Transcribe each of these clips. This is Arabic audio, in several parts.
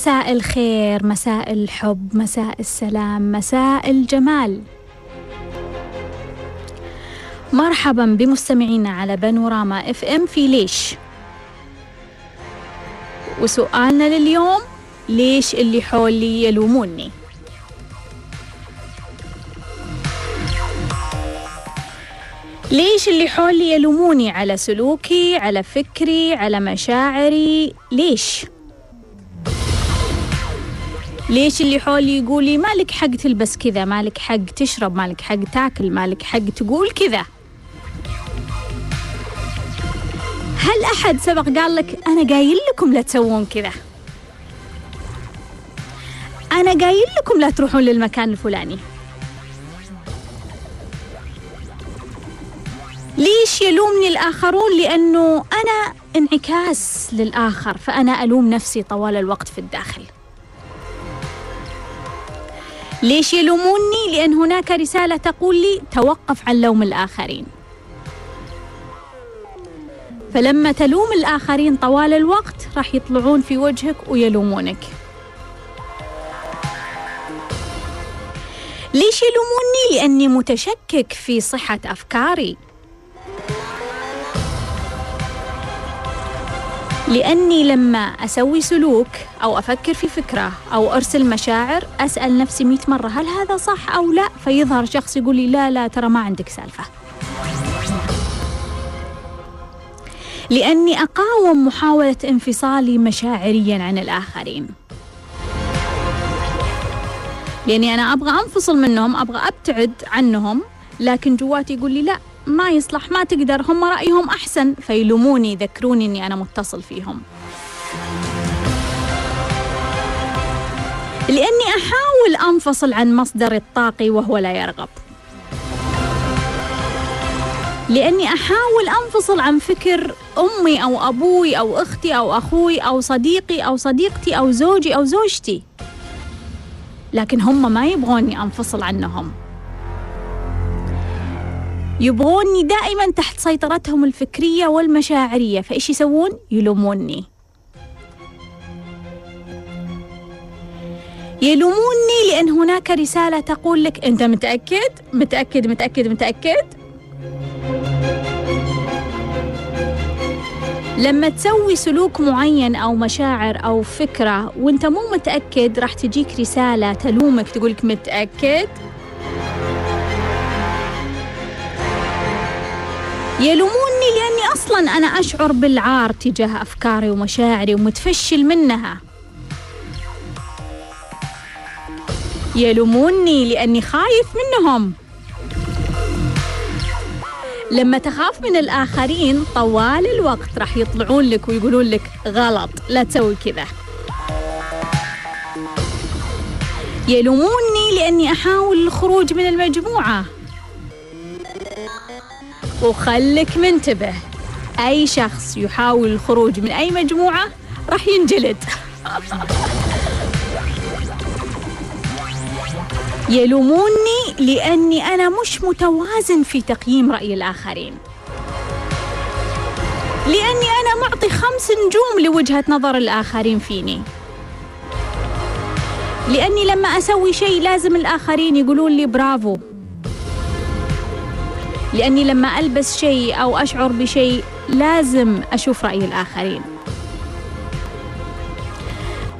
مساء الخير مساء الحب مساء السلام مساء الجمال. مرحبا بمستمعينا على بانوراما FM في ليش؟ وسؤالنا لليوم ليش اللي حولي يلوموني؟ ليش اللي حولي يلوموني على سلوكي على فكري على مشاعري؟ ليش؟ ليش اللي حولي يقولي مالك حق تلبس كذا مالك حق تشرب مالك حق تاكل مالك حق تقول كذا؟ هل أحد سبق قال لك أنا قايل لكم لا تسوون كذا؟ أنا قايل لكم لا تروحون للمكان الفلاني. ليش يلومني الآخرون؟ لأنه أنا انعكاس للآخر فأنا ألوم نفسي طوال الوقت في الداخل. ليش يلوموني؟ لأن هناك رسالة تقول لي توقف عن لوم الآخرين فلما تلوم الآخرين طوال الوقت راح يطلعون في وجهك ويلومونك ليش يلوموني؟ لأني متشكك في صحة أفكاري لأني لما أسوي سلوك أو أفكر في فكرة أو أرسل مشاعر أسأل نفسي مئة مرة هل هذا صح أو لا؟ فيظهر شخص يقول لي لا لا ترى ما عندك سالفة. لأني أقاوم محاولة انفصالي مشاعريا عن الآخرين. لأني أنا أبغى أنفصل منهم أبغى أبتعد عنهم لكن جواتي يقول لي لا ما يصلح ما تقدر. هم رأيهم أحسن فيلوموني يذكروني أني أنا متصل فيهم. لأني أحاول أنفصل عن مصدر الطاقة وهو لا يرغب. لأني أحاول أنفصل عن فكر أمي أو أبوي أو أختي أو أخوي أو صديقي أو صديقتي أو زوجي أو زوجتي. لكن هم ما يبغوني أنفصل عنهم. يبغوني دائما تحت سيطرتهم الفكرية والمشاعرية فإيش يسوون؟ يلوموني يلوموني لأن هناك رسالة تقول لك أنت متأكد؟ متأكد متأكد متأكد؟ لما تسوي سلوك معين أو مشاعر أو فكرة وأنت مو متأكد راح تجيك رسالة تلومك تقولك متأكد؟ يلوموني لأني أصلا أنا أشعر بالعار تجاه أفكاري ومشاعري ومتفشل منها. يلوموني لأني خايف منهم. لما تخاف من الآخرين طوال الوقت راح يطلعون لك ويقولون لك غلط لا تسوي كذا. يلوموني لأني أحاول الخروج من المجموعة. وخلك منتبه. أي شخص يحاول الخروج من أي مجموعة راح ينجلد. يلوموني لأني أنا مش متوازن في تقييم رأي الآخرين. لأني أنا معطي خمس نجوم لوجهة نظر الآخرين فيني. لأني لما أسوي شيء لازم الآخرين يقولون لي برافو. لأني لما ألبس شيء أو أشعر بشيء لازم أشوف رأي الآخرين.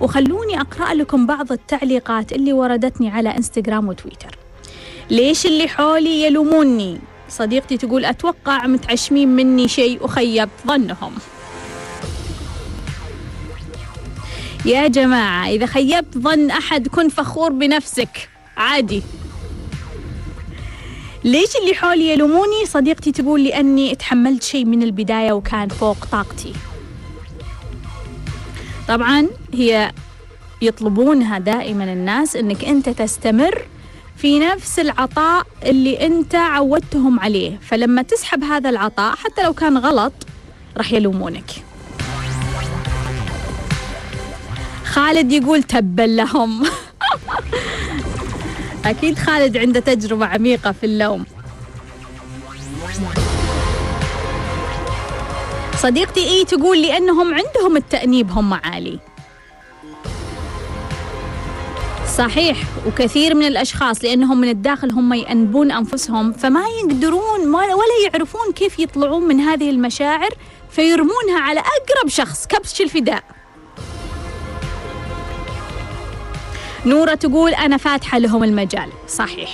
وخلوني أقرأ لكم بعض التعليقات اللي وردتني على إنستغرام وتويتر. ليش اللي حولي يلوموني؟ صديقتي تقول أتوقع متعشمين مني شيء وخيبت ظنهم. يا جماعة إذا خيبت ظن أحد كن فخور بنفسك. عادي. ليش اللي حولي يلوموني؟ صديقتي تقول لي أني تحملت شيء من البداية وكان فوق طاقتي. طبعا هي يطلبونها دائما الناس أنك أنت تستمر في نفس العطاء اللي أنت عودتهم عليه. فلما تسحب هذا العطاء حتى لو كان غلط راح يلومونك. خالد يقول تبا لهم. أكيد خالد عنده تجربة عميقة في اللوم. صديقتي إي تقول لي أنهم عندهم التأنيب هم عالي صحيح وكثير من الأشخاص لأنهم من الداخل هم يأنبون أنفسهم فما يقدرون ولا يعرفون كيف يطلعون من هذه المشاعر فيرمونها على أقرب شخص كبش الفداء. نورة تقول أنا فاتحة لهم المجال. صحيح.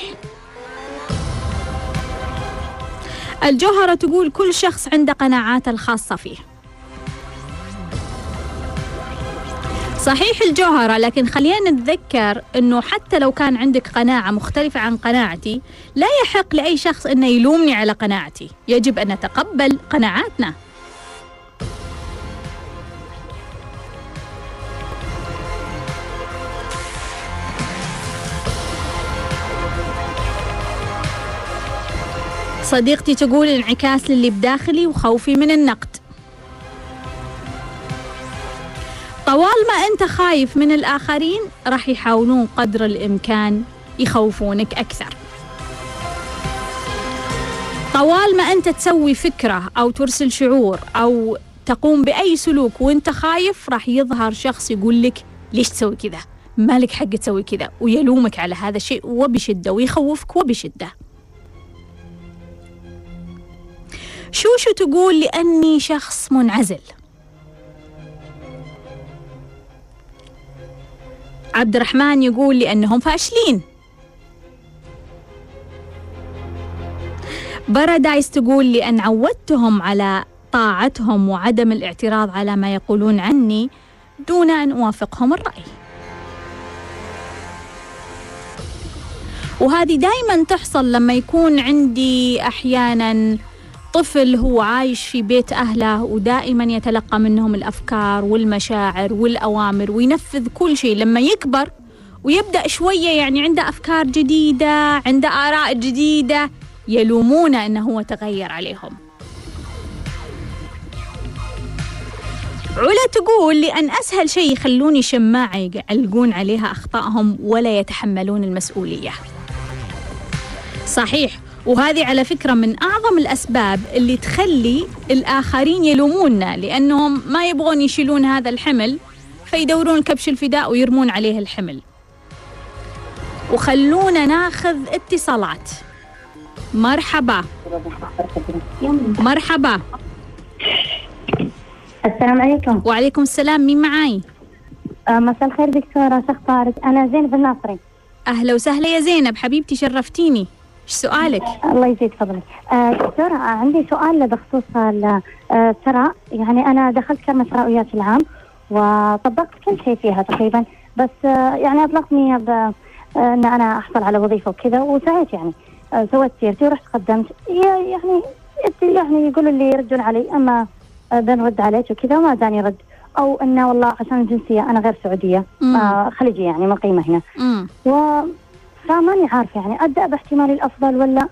الجوهرة تقول كل شخص عنده قناعاته الخاصة فيه. صحيح الجوهرة لكن خلينا نتذكر أنه حتى لو كان عندك قناعة مختلفة عن قناعتي لا يحق لأي شخص أنه يلومني على قناعتي. يجب أن نتقبل قناعاتنا. صديقتي تقول انعكاس للي بداخلي وخوفي من النقد. طوال ما أنت خايف من الآخرين راح يحاولون قدر الإمكان يخوفونك أكثر. طوال ما أنت تسوي فكرة أو ترسل شعور أو تقوم بأي سلوك وأنت خايف راح يظهر شخص يقول لك ليش تسوي كذا؟ مالك حق تسوي كذا ويلومك على هذا الشيء وبشدة ويخوفك وبشدة. شو شو تقول لأني شخص منعزل. عبد الرحمن يقول لأنهم فاشلين. بارادايس تقول لأن عودتهم على طاعتهم وعدم الاعتراض على ما يقولون عني دون أن أوافقهم الرأي. وهذه دائما تحصل لما يكون عندي أحيانا طفل هو عايش في بيت أهله ودائما يتلقى منهم الأفكار والمشاعر والأوامر وينفذ كل شيء. لما يكبر ويبدأ شوية يعني عنده أفكار جديدة عنده آراء جديدة يلومونه أنه هو تغير عليهم. علا تقول لأن أسهل شيء يخلوني شماعة يعلقون عليها أخطائهم ولا يتحملون المسؤولية. صحيح. وهذه على فكرة من أعظم الأسباب اللي تخلي الآخرين يلوموننا لأنهم ما يبغون يشيلون هذا الحمل فيدورون كبش الفداء ويرمون عليه الحمل. وخلونا ناخذ اتصالات. مرحبا. مرحبا. السلام عليكم. وعليكم السلام مين معاي؟ آه مساء الخير دكتورة شيخ طارق أنا زينب الناصري. أهلا وسهلا يا زينب حبيبتي شرفتيني. إيش سؤالك؟ الله يزيد فضلك. آه دكتورة آه عندي سؤال بخصوص الثراء، آه يعني أنا دخلت كرمة ثراويات العام وطبقت كل شيء فيها تقريبا. بس آه يعني أطلقني ب إن أنا أحصل على وظيفة وكذا وسعيت يعني. آه سويت سيرتي ورحت قدمت. يعني يعني يقولوا لي يردون علي. أما بنرد عليك وكذا وما داني رد. أو إنه والله عشان الجنسيه أنا غير سعودية آه خليجية يعني مقيمة هنا. و فماني عارفة يعني أبدأ باحتمالي الأفضل ولا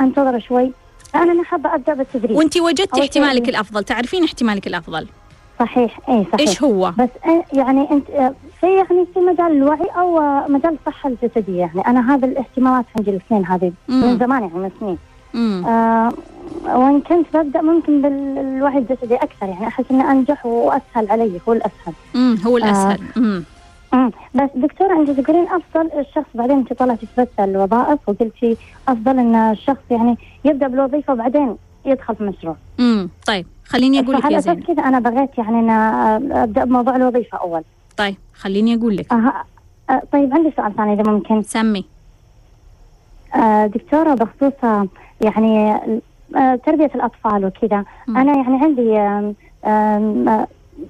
أنتظر شوي؟ أنا حابة أبدأ بالتدريب. وانت وجدتي احتمالك الأفضل تعرفين احتمالك الأفضل. صحيح اي صحيح. إيش هو؟ بس يعني أنت في يعني في مجال الوعي أو مجال الصحة الجسدية يعني. أنا هذا الاهتمامات عندي الاثنين هذه من زمان يعني من سنين. آه وإن كنت ببدأ ممكن بالوعي الجسدي أكثر يعني. أحس اني أنجح وأسهل علي هو الأسهل. امم هو الأسهل. امم امم بس دكتورة انت تقولين أفضل الشخص بعدين أنت طلعتي في الوظائف وقلتي أفضل إن الشخص يعني يبدأ بالوظيفة وبعدين يدخل في مشروع. امم طيب خليني أقول لك يا زين كذا أنا بغيت يعني إن أبدأ بموضوع الوظيفة أول. طيب خليني أقول لك. أه أه طيب عندي سؤال ثاني إذا ممكن. سمي. أه دكتورة بخصوص يعني أه تربية الأطفال وكذا أنا يعني عندي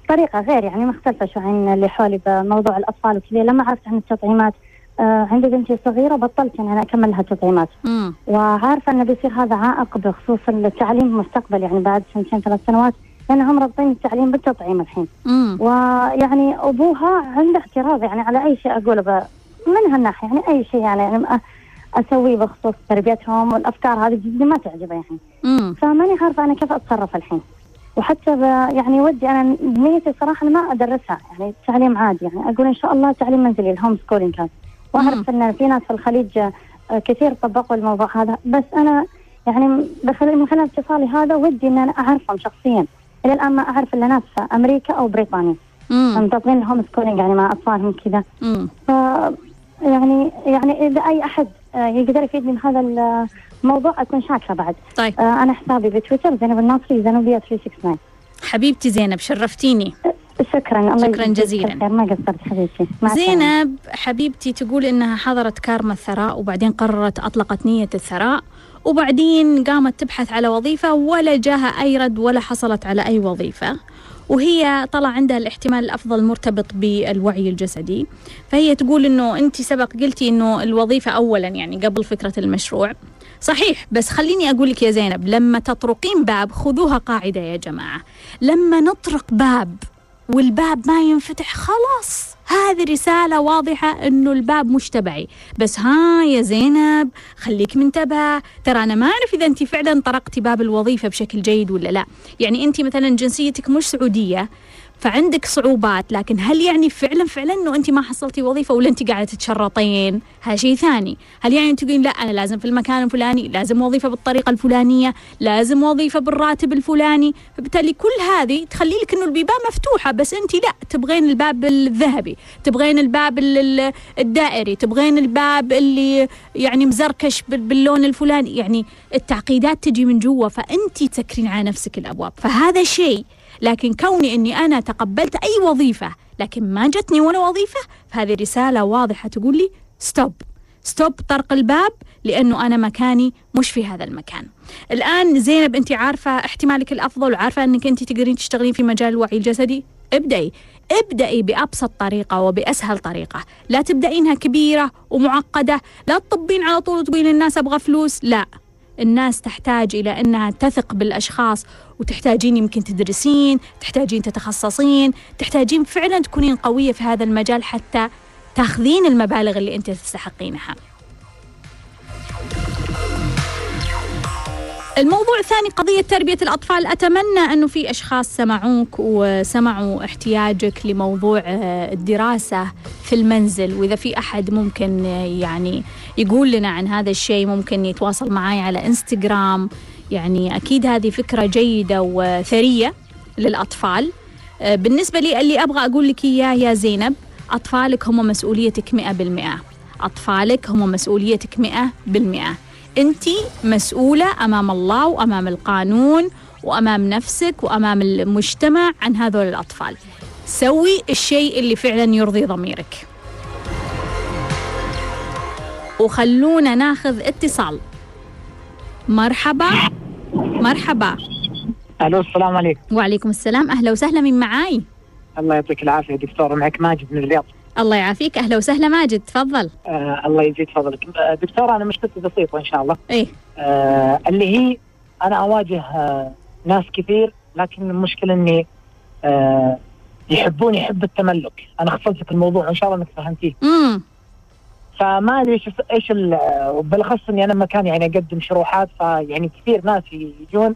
طريقة غير يعني مختلفة شوي عن اللي حولي بموضوع الأطفال وكذا لما عرفت عن التطعيمات آه عندي بنتي صغيرة بطلت يعني أنا أكمل لها تطعيمات مم. وعارفة أنه بيصير هذا عائق بخصوص التعليم في المستقبل يعني بعد سنتين ثلاث سنوات لأنهم رابطين التعليم بالتطعيم الحين مم. ويعني أبوها عنده اعتراض يعني على أي شيء أقوله ب... من هالناحية يعني أي شيء يعني, يعني أسويه بخصوص تربيتهم والأفكار هذه جدا ما تعجبه يعني مم. فماني عارفة أنا كيف أتصرف الحين وحتى يعني ودي أنا نيتي صراحة ما أدرسها يعني التعليم عادي يعني أقول إن شاء الله تعليم منزلي ال home schooling كان وأعرف إن في ناس في الخليج كثير طبقوا الموضوع هذا. بس أنا يعني من خلال اتصالي هذا ودي إن أنا أعرفهم شخصيا. إلى الآن ما أعرف إلا ناس في أمريكا أو بريطانيا. مطبقين ال home schooling يعني مع أطفالهم كذا. ف يعني يعني إذا أي أحد آه، يقدر يفيدني بهذا الموضوع أكون شاكرة بعد. طيب. آه، أنا حسابي بتويتر زينب الناصري زينوبيا 369 حبيبتي زينب شرفتيني. شكرا. الله شكراً جزيلاً. ما قصرت حبيبتي. زينب حبيبتي تقول إنها حضرت كارما الثراء وبعدين قررت أطلقت نية الثراء وبعدين قامت تبحث على وظيفة ولا جاها أي رد ولا حصلت على أي وظيفة. وهي طلع عندها الاحتمال الأفضل مرتبط بالوعي الجسدي. فهي تقول إنه انت سبق قلتي إنه الوظيفة اولا يعني قبل فكرة المشروع. صحيح. بس خليني أقول لك يا زينب لما تطرقين باب خذوها قاعدة يا جماعة. لما نطرق باب والباب ما ينفتح خلاص. هذه رسالة واضحة إنه الباب مش تبعي. بس ها يا زينب خليك منتبهة. ترى أنا ما أعرف إذا أنت فعلا طرقتي باب الوظيفة بشكل جيد ولا لا. يعني أنت مثلا جنسيتك مش سعودية فعندك صعوبات لكن هل يعني فعلا فعلا إنه أنت ما حصلتي وظيفة ولا أنت قاعدة تتشرطين؟ هذا شيء ثاني. هل يعني تقولين لا أنا لازم في المكان الفلاني لازم وظيفة بالطريقة الفلانية لازم وظيفة بالراتب الفلاني؟ فبالتالي كل هذه تخلي لك إنه البيبان مفتوحة بس أنت لا تبغين الباب الذهبي تبغين الباب ال- ال- الدائري تبغين الباب اللي يعني مزركش بال- باللون الفلاني. يعني التعقيدات تجي من جوا فأنت تسكرين على نفسك الأبواب. فهذا شيء لكن كوني إني أنا تقبلت أي وظيفة لكن ما جتني ولا وظيفة فهذه رسالة واضحة تقول لي stop ستوب طرق الباب لأنه أنا مكاني مش في هذا المكان. الآن زينب أنت عارفة احتمالك الأفضل وعارفة أنك أنت تقدرين تشتغلين في مجال الوعي الجسدي؟ ابدأي. ابدأي بأبسط طريقة وبأسهل طريقة. لا تبدأينها كبيرة ومعقدة لا تطبين على طول وتقولين للناس أبغى فلوس لا. الناس تحتاج إلى أنها تثق بالأشخاص وتحتاجين يمكن تدرسين تحتاجين تتخصصين تحتاجين فعلا تكونين قوية في هذا المجال حتى تاخذين المبالغ اللي أنت تستحقينها. الموضوع الثاني قضية تربية الأطفال. أتمنى أنه في أشخاص سمعوك وسمعوا احتياجك لموضوع الدراسة في المنزل وإذا في أحد ممكن يعني يقول لنا عن هذا الشيء. ممكن يتواصل معي على إنستغرام. يعني أكيد هذه فكرة جيدة وثرية للأطفال. آه، بالنسبة لي اللي أبغى أقول لك إياه يا زينب أطفالك هم مسؤوليتك مئة بالمئة. أطفالك هم مسؤوليتك مئة بالمئة. أنت مسؤولة أمام الله وأمام القانون وأمام نفسك وأمام المجتمع عن هذول الأطفال. سوي الشيء اللي فعلا يرضي ضميرك. وخلونا ناخذ اتصال. مرحبا. مرحبا. ألو السلام عليكم. وعليكم السلام. أهلا وسهلا من معاي؟ الله يعطيك العافية دكتور معك ماجد من الرياض. الله يعافيك. أهلا وسهلا ماجد تفضل. آه الله يزيد فضلك. آه دكتور أنا مشكلتي بسيطة إن شاء الله. إيه. آه اللي هي أنا أواجه آه ناس كثير لكن المشكلة إني آه يحبون يحب التملك. أنا خصصت لك الموضوع وإن شاء الله إنك فهمتيه. امم فما أدري إيش إيش ال- وبالأخص إني أنا مكان يعني أقدم شروحات فيعني كثير ناس يجون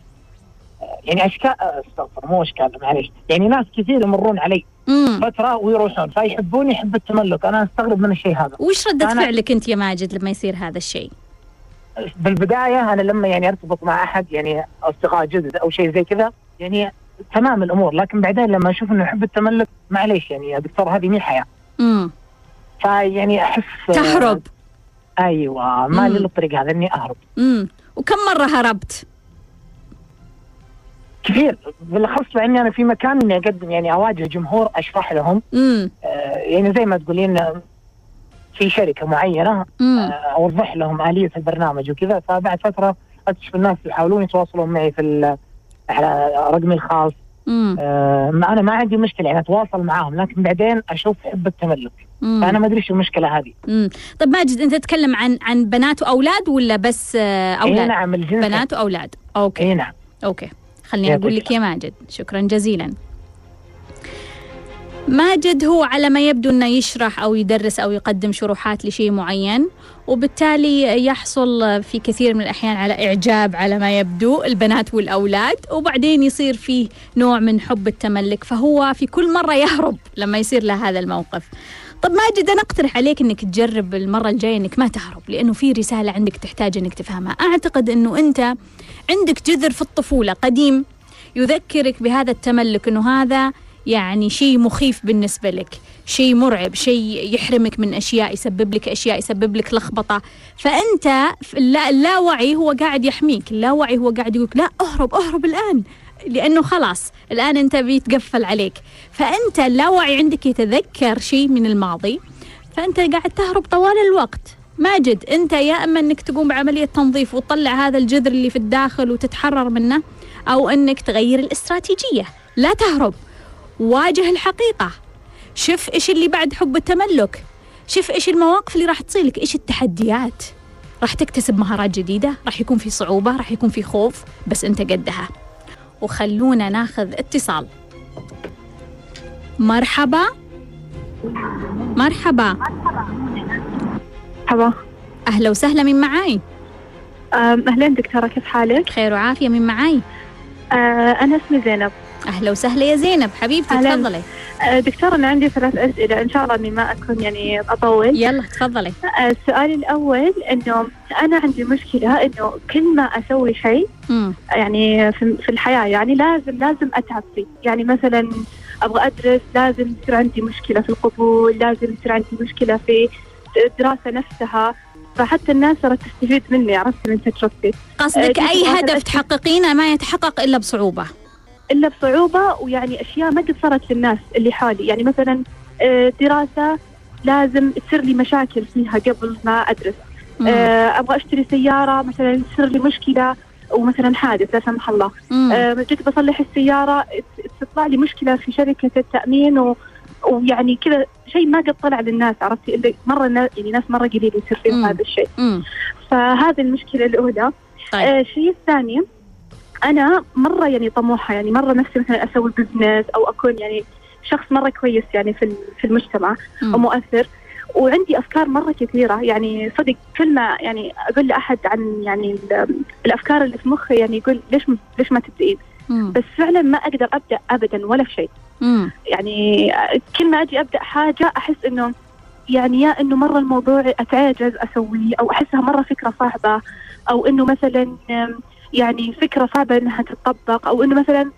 يعني أشكال أستغفر مو أشكال معليش. يعني ناس كثير يمرون علي امم فترة ويروحون فيحبون يحب التملك. أنا أستغرب من الشيء هذا. وش أنا- فعلك أنت يا ماجد لما يصير هذا الشيء؟ بالبداية أنا لما يعني أرتبط مع أحد يعني أصدقاء جدد أو شيء زي كذا يعني تمام الأمور. لكن بعدين لما أشوف إنه يحب التملك معليش يعني يا دكتور هذه مي حياه امم فيعني أحس تهرب. أيوه ما لي. الطريق هذا إني أهرب. امم وكم مرة هربت؟ كثير. بالأخص لاني أنا في مكان إني أقدم يعني أواجه جمهور أشرح لهم. امم آه يعني زي ما تقولين في شركة معينة آه أوضح لهم آلية البرنامج وكذا. فبعد فترة اكتشف الناس يحاولون يتواصلون معي في على رقمي الخاص. امم آه، أنا ما عندي مشكلة يعني أتواصل معاهم لكن بعدين أشوف حب التملك فأنا ما أدري إيش المشكلة هذه. امم طيب ماجد أنت تتكلم عن عن بنات وأولاد ولا بس آه، إي أولاد؟ نعم الجنس بنات وأولاد. Okay. إي نعم. Okay. خليني أقول لك يا ماجد. شكرا جزيلا. ماجد هو على ما يبدو إنه يشرح أو يدرس أو يقدم شروحات لشيء معين. وبالتالي يحصل في كثير من الأحيان على إعجاب على ما يبدو البنات والأولاد وبعدين يصير فيه نوع من حب التملك فهو في كل مرة يهرب لما يصير له هذا الموقف. طب ماجد أنا أقترح عليك إنك تجرب المرة الجاية إنك ما تهرب لأنه في رسالة عندك تحتاج إنك تفهمها. أعتقد إنه أنت عندك جذر في الطفولة قديم يذكرك بهذا التملك إنه هذا يعني شيء مخيف بالنسبة لك. شيء مرعب شيء يحرمك من أشياء يسبب لك أشياء يسبب لك لخبطة. فأنت اللاوعي هو قاعد يحميك اللاوعي هو قاعد يقولك لا أهرب أهرب الآن. لأنه خلاص الآن أنت بيتقفل عليك. فأنت اللاوعي عندك يتذكر شيء من الماضي. فأنت قاعد تهرب طوال الوقت. ماجد أنت يا أما أنك تقوم بعملية تنظيف وتطلع هذا الجذر اللي في الداخل وتتحرر منه أو أنك تغير الاستراتيجية. لا تهرب. واجه الحقيقة. شوف إيش اللي بعد حب التملك. شوف إيش المواقف اللي راح تصير لك. إيش التحديات. راح تكتسب مهارات جديدة راح يكون في صعوبة راح يكون في خوف بس أنت قدها. وخلونا ناخذ اتصال. مرحبا. مرحبا. مرحبا. أهلا وسهلا من معاي؟ أهلين دكتورة كيف حالك؟ خير وعافية من معاي؟ أه أنا اسمي زينب. أهلا وسهلا يا زينب. حبيبتي. تفضلي. أه دكتورة أنا عندي ثلاث أسئلة. إن شاء الله إني ما أكون يعني أطول. يلا تفضلي. أه السؤال الأول إنه أنا عندي مشكلة إنه كل ما أسوي شيء. يعني في الحياة يعني لازم لازم أتعب فيه. يعني مثلا أبغى أدرس لازم يصير عندي مشكلة في القبول لازم يصير عندي مشكلة في الدراسة نفسها. فحتى الناس صارت تستفيد مني عرفت؟ من تجربتي قصدك جزء واحد هدف تحققينه ما يتحقق إلا بصعوبة. إلا بصعوبة ويعني أشياء ما قد صارت للناس اللي حالي يعني مثلا آه، دراسة لازم تصير لي مشاكل فيها قبل ما أدرس. آه، أبغى أشتري سيارة مثلا تصير لي مشكلة ومثلا حادث لا سمح الله. آه، جيت بصلح السيارة تطلع لي مشكلة في شركة التأمين و ويعني كذا شيء ما قد طلع للناس عرفتي اللي مرة نا- يعني ناس مرة قليل يصير فيهم. هذا الشيء مم. فهذه المشكلة الأولى طيب آه، الشيء الثاني أنا مرة يعني طموحة يعني مرة نفسي مثلا أسوي بزنس أو أكون يعني شخص مرة كويس يعني في في المجتمع مم. ومؤثر وعندي أفكار مرة كثيرة يعني صدق كل ما يعني أقول لأحد عن يعني ال- الأفكار اللي في مخي يعني يقول ليش م- ليش ما تبدئين. بس فعلا ما أقدر أبدأ ابدا ولا في شيء. يعني كل ما أجي أبدأ حاجة أحس إنه يعني يا إنه مرة الموضوع أتعجز أسويه أو أحسها مرة فكرة صعبة أو إنه مثلا يعني فكرة صعبة إنها تطبق أو إنه مثلا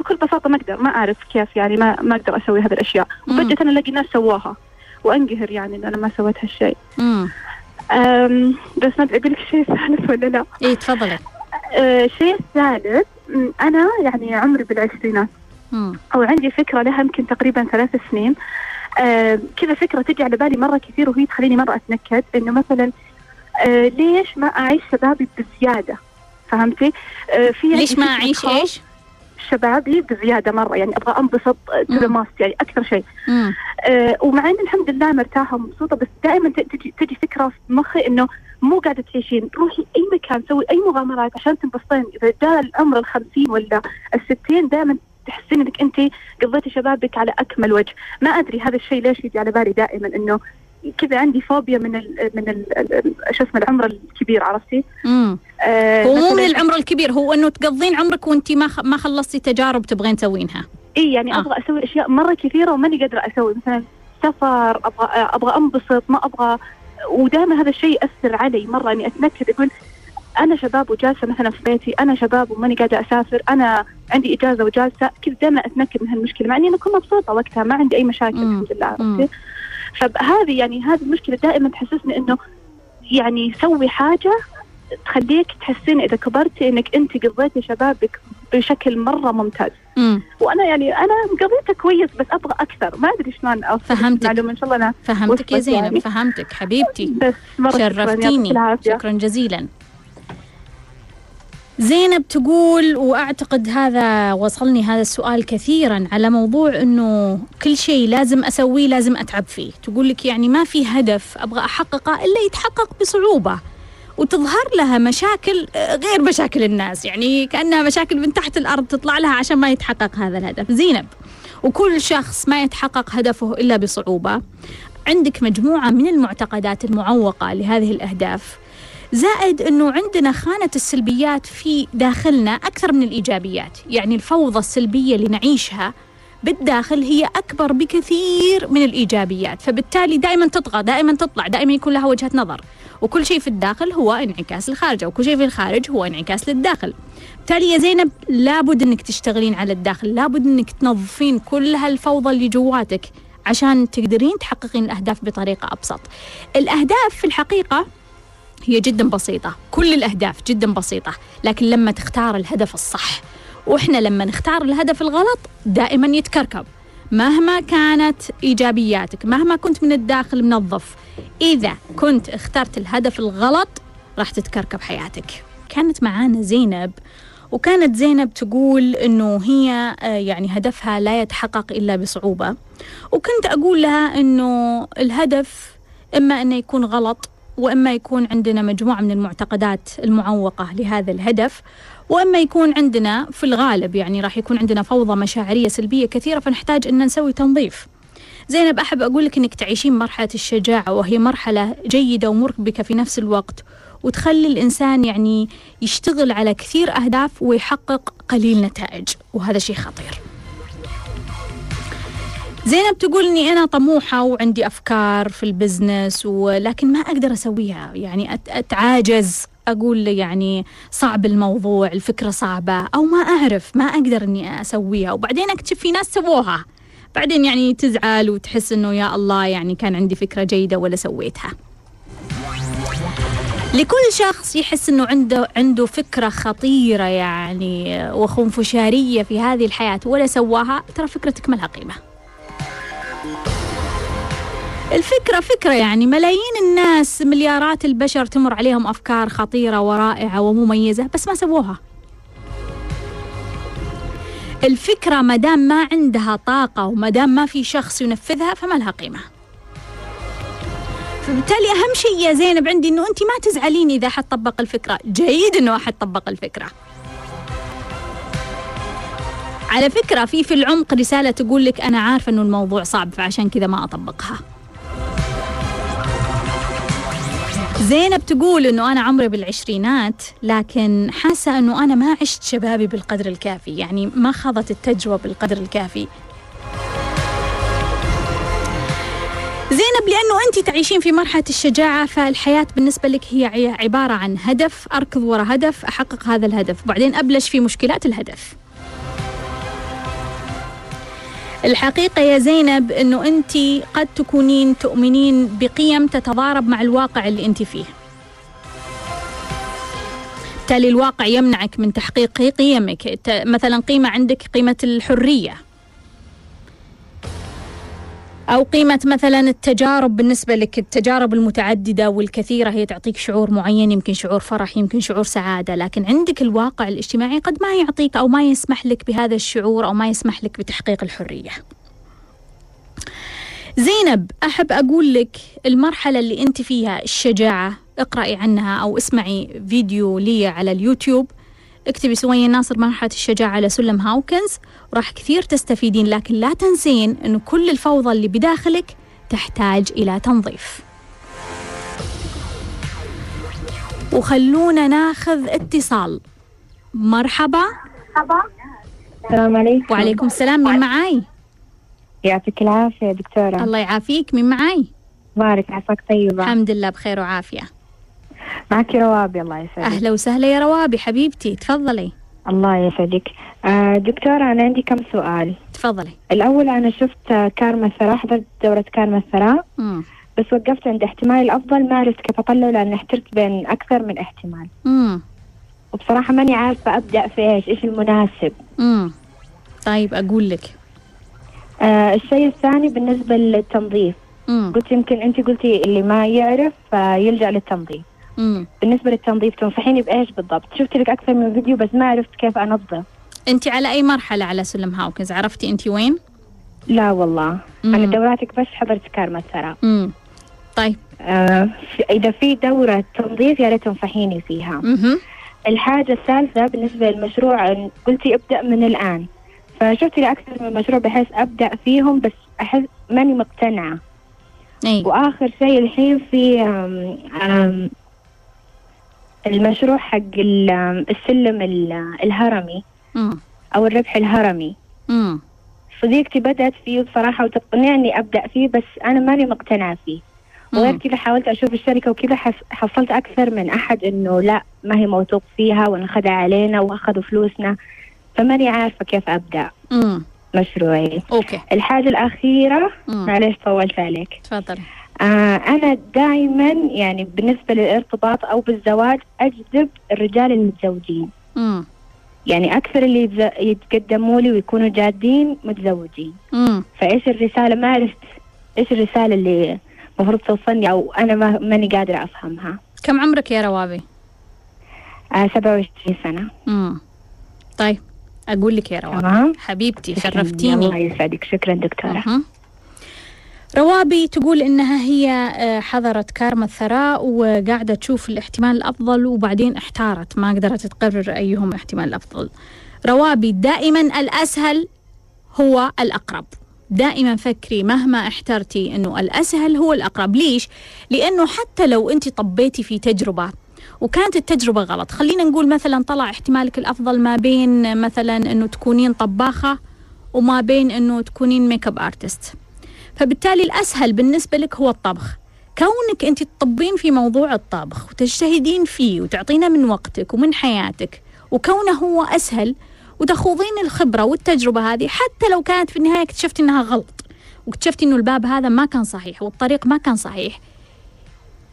بكل بساطة ما أقدر ما أعرف كيف يعني ما ما أقدر أسوي هذه الأشياء. وفجأة أنا الاقي ناس سواها وأنقهر يعني ان أنا ما سويت هالشيء. مم. أم، بس ما أدري أقول لك شيء ثالث ولا لا. إيه تفضلي. أه، الشيء الثالث م، أنا يعني عمري بالعشرينات. أو عندي فكرة لها يمكن تقريبا ثلاث سنين. آه كذا فكرة تجي على بالي مرة كثير وهي تخليني مرة أتنكد إنه مثلا آه ليش ما أعيش شبابي بزيادة؟ فهمتي؟ آه في عندي ليش ما أعيش خوف إيش؟ شبابي بزياده مرة يعني أبغى أنبسط تو. ماست يعني أكثر شيء. آه ومع إن الحمد لله مرتاحة ومبسوطة بس دائما تجي تجي فكرة في مخي إنه مو قاعدة تعيشين روحي أي مكان سوي أي مغامرات عشان تنبسطين إذا جاء العمر الخمسين ولا الستين دائما تحسين إنك انت قضيتي شبابك على أكمل وجه ما أدري هذا الشيء ليش يجي على بالي دائما إنه كذا عندي فوبيا من ال من ال شو اسمه العمر الكبير عرفتي؟ مم. آه هو مو من العمر الكبير هو إنه تقضين عمرك وانت ما. ما خلصتي تجارب تبغين تسوينها إي يعني آه. أبغى أسوي أشياء مرة كثيرة وماني قادرة أسوي مثلا سفر أبغى أبغى أنبسط ما أبغى ودائما هذا الشيء يأثر علي مرة إني أتنكد أقول أنا شباب وجالسة مثلا في بيتي أنا شباب وماني قاعدة أسافر أنا عندي إجازة وجالسة كذا دائما أتنكد من هالمشكلة مع إني أنا أكون مبسوطة وقتها ما عندي أي مشاكل. الحمد لله. عرفتي فهذه يعني هذه المشكلة دائما تحسسني إنه يعني سوي حاجة تخليك تحسين إذا كبرتي إنك أنت قضيتي شبابك بشكل مرة ممتاز. امم وأنا يعني أنا مقضيتها كويس بس أبغى أكثر. ما أدري شلون أوصل فهمتك. معلومه إن شاء الله أنا فهمتك يا زينب يعني. فهمتك حبيبتي. بس يعطيك شرفتيني. شكرا جزيلا. زينب تقول وأعتقد هذا وصلني هذا السؤال كثيرا على موضوع إنه كل شيء لازم أسويه لازم أتعب فيه. تقول لك يعني ما في هدف أبغى أحققه إلا يتحقق بصعوبة وتظهر لها مشاكل غير مشاكل الناس. يعني كأنها مشاكل من تحت الأرض تطلع لها عشان ما يتحقق هذا الهدف. زينب وكل شخص ما يتحقق هدفه إلا بصعوبة. عندك مجموعة من المعتقدات المعوقة لهذه الأهداف. زائد إنه عندنا خانة السلبيات في داخلنا أكثر من الإيجابيات، يعني الفوضى السلبية اللي نعيشها بالداخل هي أكبر بكثير من الإيجابيات. فبالتالي دائما تطغى دائما تطلع دائما يكون لها وجهة نظر. وكل شيء في الداخل هو انعكاس الخارج وكل شيء في الخارج هو انعكاس للداخل. بالتالي يا زينب لابد إنك تشتغلين على الداخل لابد إنك تنظفين كل هالفوضى اللي جواتك عشان تقدرين تحققين الأهداف بطريقة أبسط. الأهداف في الحقيقة هي جدا بسيطة. كل الأهداف جدا بسيطة لكن لما تختار الهدف الصح وإحنا لما نختار الهدف الغلط دائما يتكركب. مهما كانت إيجابياتك مهما كنت من الداخل منظف إذا كنت اخترت الهدف الغلط راح تتكركب حياتك. كانت معانا زينب وكانت زينب تقول إنه هي آه، يعني هدفها لا يتحقق إلا بصعوبة. وكنت أقول لها إنه الهدف إما انه يكون غلط وإما يكون عندنا مجموعة من المعتقدات المعوقة لهذا الهدف وإما يكون عندنا في الغالب يعني راح يكون عندنا فوضى مشاعرية سلبية كثيرة فنحتاج أن نسوي تنظيف. زينب أحب أقول لك إنك تعيشين مرحلة الشجاعة وهي مرحلة جيدة ومربكه في نفس الوقت وتخلي الإنسان يعني يشتغل على كثير أهداف ويحقق قليل نتائج وهذا شيء خطير. زينب تقول إني أنا طموحة وعندي أفكار في البزنس ولكن ما أقدر أسويها. يعني أتعاجز أقول يعني صعب الموضوع الفكرة صعبة أو ما أعرف ما أقدر إني أسويها. وبعدين أكتشف في ناس سووها. بعدين يعني تزعل وتحس إنه يا الله يعني كان عندي فكرة جيدة ولا سويتها. لكل شخص يحس إنه عنده عنده فكرة خطيرة يعني وخنفشارية في هذه الحياة ولا سواها ترى فكرتك ما لها قيمة. الفكرة فكرة يعني ملايين الناس مليارات البشر تمر عليهم أفكار خطيرة ورائعة ومميزة بس ما سووها. الفكرة مدام ما عندها طاقة ومدام ما في شخص ينفذها فما لها قيمة. فبالتالي أهم شيء يا زينب عندي إنه انت ما تزعلين إذا أحد طبق الفكرة. جيد إنه أحد طبق الفكرة. على فكرة في في العمق رسالة تقول لك أنا عارفة إنه الموضوع صعب فعشان كذا ما أطبقها. زينب تقول إنه أنا عمري بالعشرينات لكن حاسة إنه أنا ما عشت شبابي بالقدر الكافي يعني ما خضت التجربة بالقدر الكافي. زينب لأنه أنت تعيشين في مرحلة الشجاعة فالحياة بالنسبة لك هي عبارة عن هدف أركض وراء هدف أحقق هذا الهدف. وبعدين أبلش في مشكلات الهدف. الحقيقة يا زينب أنه أنت قد تكونين تؤمنين بقيم تتضارب مع الواقع اللي أنت فيه. بالتالي الواقع يمنعك من تحقيق قيمك. مثلا قيمة عندك قيمة الحرية. أو قيمة مثلا التجارب بالنسبة لك التجارب المتعددة والكثيرة هي تعطيك شعور معين يمكن شعور فرح يمكن شعور سعادة لكن عندك الواقع الاجتماعي قد ما يعطيك أو ما يسمح لك بهذا الشعور أو ما يسمح لك بتحقيق الحرية. زينب أحب أقول لك المرحلة اللي أنت فيها الشجاعة اقرأي عنها أو اسمعي فيديو لي على اليوتيوب. اكتبي سوية ناصر مرحلة الشجاعة على سلم هاوكنز. وراح كثير تستفيدين لكن لا تنسين أنه كل الفوضى اللي بداخلك تحتاج إلى تنظيف. وخلونا ناخذ اتصال. مرحبا. السلام عليكم. وعليكم السلام مين معاي؟ يعطيك العافية دكتورة. الله يعافيك مين معاي؟ بارك عساك طيبة. الحمد لله بخير وعافية. معك روابي الله يسعدك. أهلا وسهلا يا روابي حبيبتي تفضلي. الله يسعدك. آه دكتورة أنا عندي كم سؤال. تفضلي. الأول أنا شفت كارما الثراء حضرت دورة كارما الثراء. بس وقفت عند احتمال الأفضل ما عرفت كيف أطلع لأن احترت بين أكثر من احتمال. مم. وبصراحة ماني عارفة أبدأ في إيش إيش المناسب. مم. طيب أقول لك. آه الشيء الثاني بالنسبة للتنظيف. مم. قلت يمكن أنت قلتي اللي ما يعرف يلجأ للتنظيف. مم. بالنسبة للتنظيف تنصحيني بإيش بالضبط شفت لك أكثر من فيديو بس ما عرفت كيف أنظف أنت على أي مرحلة على سلم هاوكنز عرفتي أنت وين؟ لا والله مم. أنا دوراتك بس حضرت كارما مم. طيب آه إذا في دورة تنظيف يا ريت تنصحيني فيها مهم. الحاجة الثالثة بالنسبة للمشروع قلتي ابدأ من الآن فشفت لي أكثر من مشروع بحيث أبدأ فيهم بس أحس ماني مقتنعة أي وآخر شيء الحين في آم، آم، المشروع حق السلم ال- الهرمي مم. أو الربح الهرمي مم. صديقتي بدأت فيه بصراحة وتقنعني أبدأ فيه بس أنا ماني مقتنعة فيه وغير. كذا حاولت أشوف الشركة وكذا حصلت أكثر من أحد إنه لا ما هي موثوق فيها وانخدع علينا وأخذوا فلوسنا فماني عارفة كيف أبدأ مم. مشروعي أوكي الحاجة الأخيرة. معليش طولت عليك تفضل أنا دائما يعني بالنسبة للارتباط أو بالزواج أجذب الرجال المتزوجين. يعني أكثر اللي يتقدموا لي ويكونوا جادين متزوجين. فإيش الرسالة؟ ما عرفت إيش الرسالة اللي المفروض توصلني أو أنا ما ماني قادرة أفهمها. كم عمرك يا روابي؟ آه 27 سنة. مم. طيب أقول لك يا روابي. حبيبتي الله شرفتيني. يسعدك. شكرا دكتورة. أها. روابي تقول إنها هي آه، حضرت كارما الثراء وقاعدة تشوف الاحتمال الأفضل وبعدين احتارت ما قدرت تقرر أيهم احتمال الافضل. روابي دائما الأسهل هو الأقرب. دائما فكري مهما احترتي إنه الأسهل هو الأقرب، ليش؟ لأنه حتى لو أنت طبيتي في تجربة وكانت التجربة غلط، خلينا نقول مثلا طلع احتمالك الأفضل ما بين مثلا إنه تكونين طباخة وما بين إنه تكونين makeup artist. فبالتالي الأسهل بالنسبة لك هو الطبخ. كونك أنت تطبين في موضوع الطبخ وتجتهدين فيه وتعطينا من وقتك ومن حياتك وكونه هو أسهل وتخوضين الخبرة والتجربة هذه حتى لو كانت في النهاية اكتشفتي أنها غلط واكتشفتي أنه الباب هذا ما كان صحيح والطريق ما كان صحيح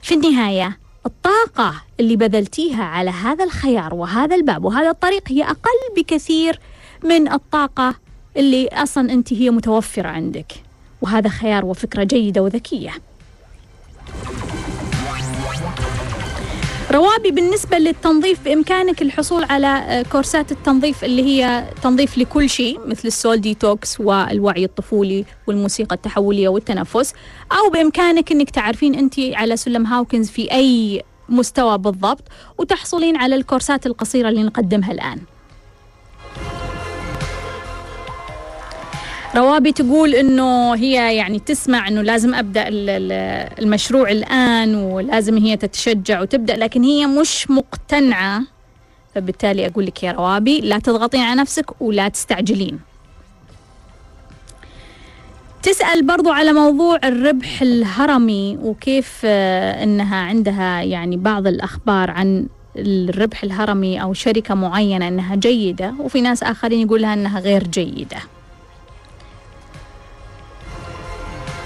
في النهاية الطاقة اللي بذلتيها على هذا الخيار وهذا الباب وهذا الطريق هي أقل بكثير من الطاقة اللي أصلا أنت هي متوفرة عندك. وهذا خيار وفكرة جيدة وذكية. روابي بالنسبة للتنظيف بإمكانك الحصول على آه، كورسات التنظيف اللي هي تنظيف لكل شيء مثل السول ديتوكس والوعي الطفولي والموسيقى التحولية والتنفس. أو بإمكانك أنك تعرفين أنت على سلم هاوكنز في أي مستوى بالضبط وتحصلين على الكورسات القصيرة اللي نقدمها الآن. روابي تقول إنه هي يعني تسمع إنه لازم أبدأ ال- ال- المشروع الآن ولازم هي تتشجع وتبدأ لكن هي مش مقتنعة. فبالتالي أقول لك يا روابي لا تضغطين على نفسك ولا تستعجلين. تسأل برضو على موضوع الربح الهرمي وكيف آه، إنها عندها يعني بعض الأخبار عن الربح الهرمي أو شركة معينة إنها جيدة وفي ناس آخرين يقول لها إنها غير جيدة.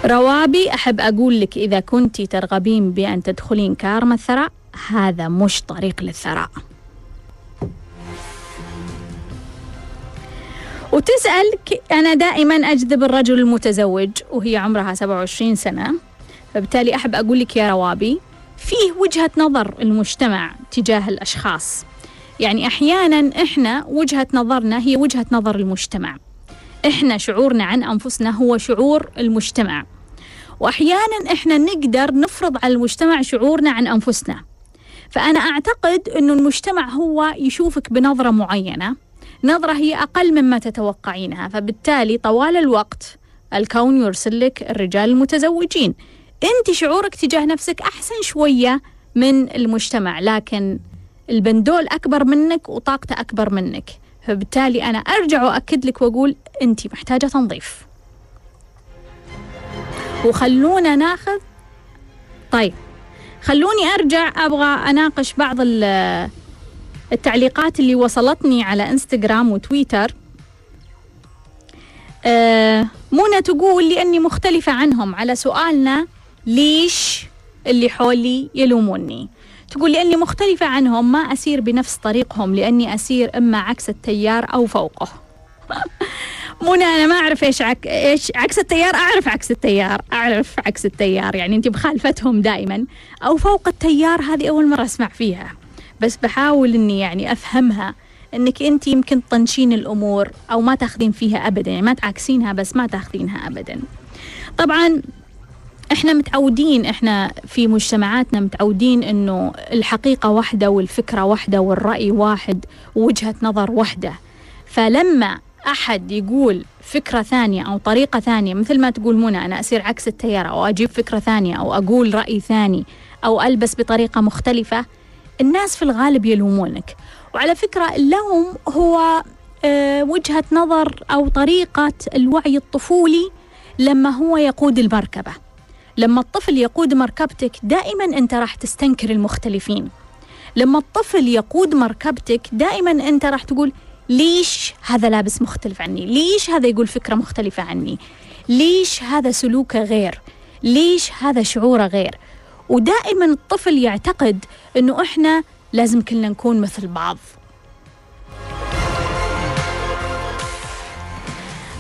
روابي أحب أقول لك إذا كنت ترغبين بأن تدخلين كارما الثراء هذا مش طريق للثراء. وتسأل أنا دائما أجذب الرجل المتزوج وهي عمرها 27 سنة. فبالتالي أحب أقول لك يا روابي فيه وجهة نظر المجتمع تجاه الأشخاص. يعني أحيانا إحنا وجهة نظرنا هي وجهة نظر المجتمع. إحنا شعورنا عن أنفسنا هو شعور المجتمع. وأحيانا إحنا نقدر نفرض على المجتمع شعورنا عن أنفسنا. فأنا أعتقد إنه المجتمع هو يشوفك بنظرة معينة. نظرة هي أقل مما تتوقعينها. فبالتالي طوال الوقت الكون يرسل لك الرجال المتزوجين. أنت شعورك تجاه نفسك أحسن شوية من المجتمع لكن البندول أكبر منك وطاقته أكبر منك. فبالتالي أنا أرجع واكد لك وأقول أنت محتاجة تنظيف. وخلونا ناخذ طيب. خلوني أرجع أبغى أناقش بعض ال- التعليقات اللي وصلتني على إنستغرام وتويتر. آه منى تقول لأني مختلفة عنهم على سؤالنا ليش اللي حولي يلوموني. تقول لاني مختلفة عنهم ما أسير بنفس طريقهم لأني أسير إما عكس التيار أو فوقه. منى أنا ما أعرف إيش عك... إيش عكس التيار أعرف عكس التيار أعرف عكس التيار. يعني انت بخالفتهم دائما أو فوق التيار هذه أول مرة أسمع فيها. بس بحاول إني يعني أفهمها إنك انت يمكن تطنشين الأمور أو ما تاخذين فيها ابدا. يعني ما تعكسينها بس ما تاخذينها ابدا. طبعا إحنا متعودين إحنا في مجتمعاتنا متعودين إنه الحقيقة واحدة والفكرة واحدة والرأي واحد ووجهة نظر واحدة. فلما أحد يقول فكرة ثانية أو طريقة ثانية مثل ما تقول منى أنا اصير عكس التيار أو أجيب فكرة ثانية أو أقول رأي ثاني أو ألبس بطريقة مختلفة الناس في الغالب يلومونك. وعلى فكرة اللوم هو آه، وجهة نظر أو طريقة الوعي الطفولي لما هو يقود المركبة لما الطفل يقود مركبتك دائما أنت راح تستنكر المختلفين. لما الطفل يقود مركبتك دائما أنت راح تقول ليش هذا لابس مختلف عني؟ ليش هذا يقول فكرة مختلفة عني؟ ليش هذا سلوكه غير؟ ليش هذا شعوره غير؟ ودائما الطفل يعتقد أنه إحنا لازم كلنا نكون مثل بعض.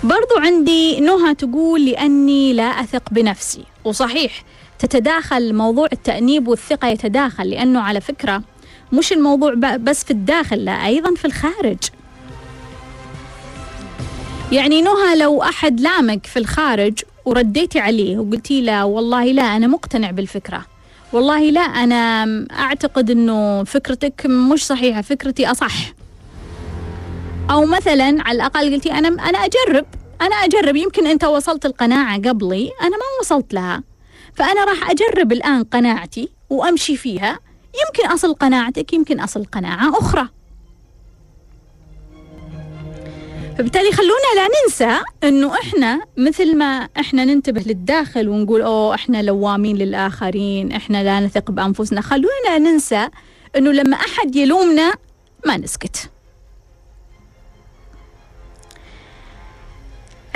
برضو عندي نهى تقول لأني لا أثق بنفسي. وصحيح تتداخل موضوع التأنيب والثقة يتداخل لأنه على فكرة مش الموضوع بس في الداخل لا أيضا في الخارج. يعني نهى لو أحد لامك في الخارج ورديتي عليه وقلتي له والله لا أنا مقتنع بالفكرة. والله لا أنا أعتقد أنه فكرتك مش صحيحة فكرتي أصح. أو مثلا على الأقل قلتي أنا أنا أجرب. أنا أجرب. يمكن أنت وصلت القناعة قبلي أنا ما وصلت لها. فأنا راح أجرب الآن قناعتي وأمشي فيها. يمكن أصل قناعتك يمكن أصل قناعة أخرى. فبالتالي خلونا لا ننسى إنه إحنا مثل ما إحنا ننتبه للداخل ونقول أوه إحنا لوامين للآخرين إحنا لا نثق بأنفسنا. خلونا ننسى إنه لما أحد يلومنا ما نسكت.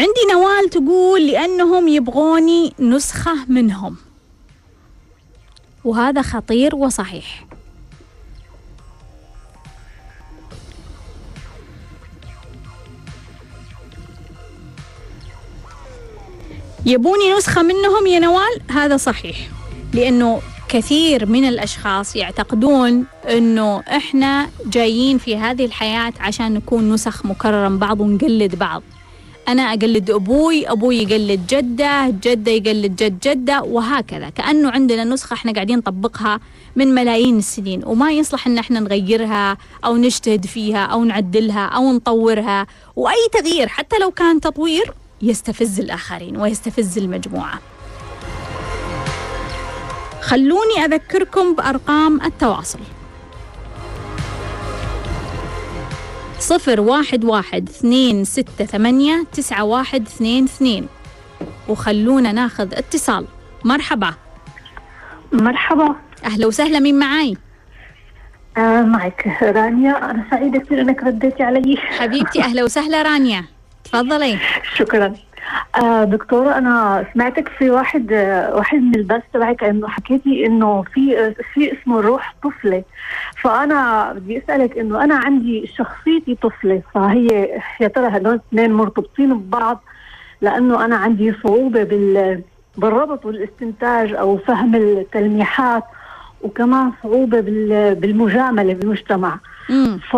عندي نوال تقول لأنهم يبغوني نسخة منهم. وهذا خطير وصحيح. يبوني نسخة منهم يا نوال؟ هذا صحيح. لأنه كثير من الأشخاص يعتقدون أنه إحنا جايين في هذه الحياة عشان نكون نسخ مكررة بعض ونقلد بعض. أنا أقلد أبوي أبوي يقلد جدة جدة يقلد جد جدة وهكذا. كأنه عندنا نسخة إحنا قاعدين نطبقها من ملايين السنين وما يصلح إن إحنا نغيرها أو نجتهد فيها أو نعدلها أو نطورها وأي تغيير حتى لو كان تطوير يستفز الآخرين ويستفز المجموعة. خلوني أذكركم بأرقام التواصل. صفر واحد واحد اثنين ستة ثمانية تسعة واحد اثنين اثنين. وخلونا ناخذ اتصال. مرحبا. مرحبا. أهلا وسهلا مين معاي؟ آه معك رانيا. أنا سعيدة كثير إنك رديتي علي. حبيبتي أهلا وسهلا رانيا. تفضلي. شكرا. آه دكتورة أنا سمعتك في واحد آه واحد من البث تبعك إنه حكيتي إنه في آه في اسمه الروح طفلة. فأنا بدي أسألك إنه أنا عندي شخصيتي طفلة فهي يا ترى هدول الاثنين مرتبطين ببعض؟ لأنه أنا عندي صعوبة بال بالربط والاستنتاج أو فهم التلميحات. وكمان صعوبة بالمجاملة بالمجتمع. ف...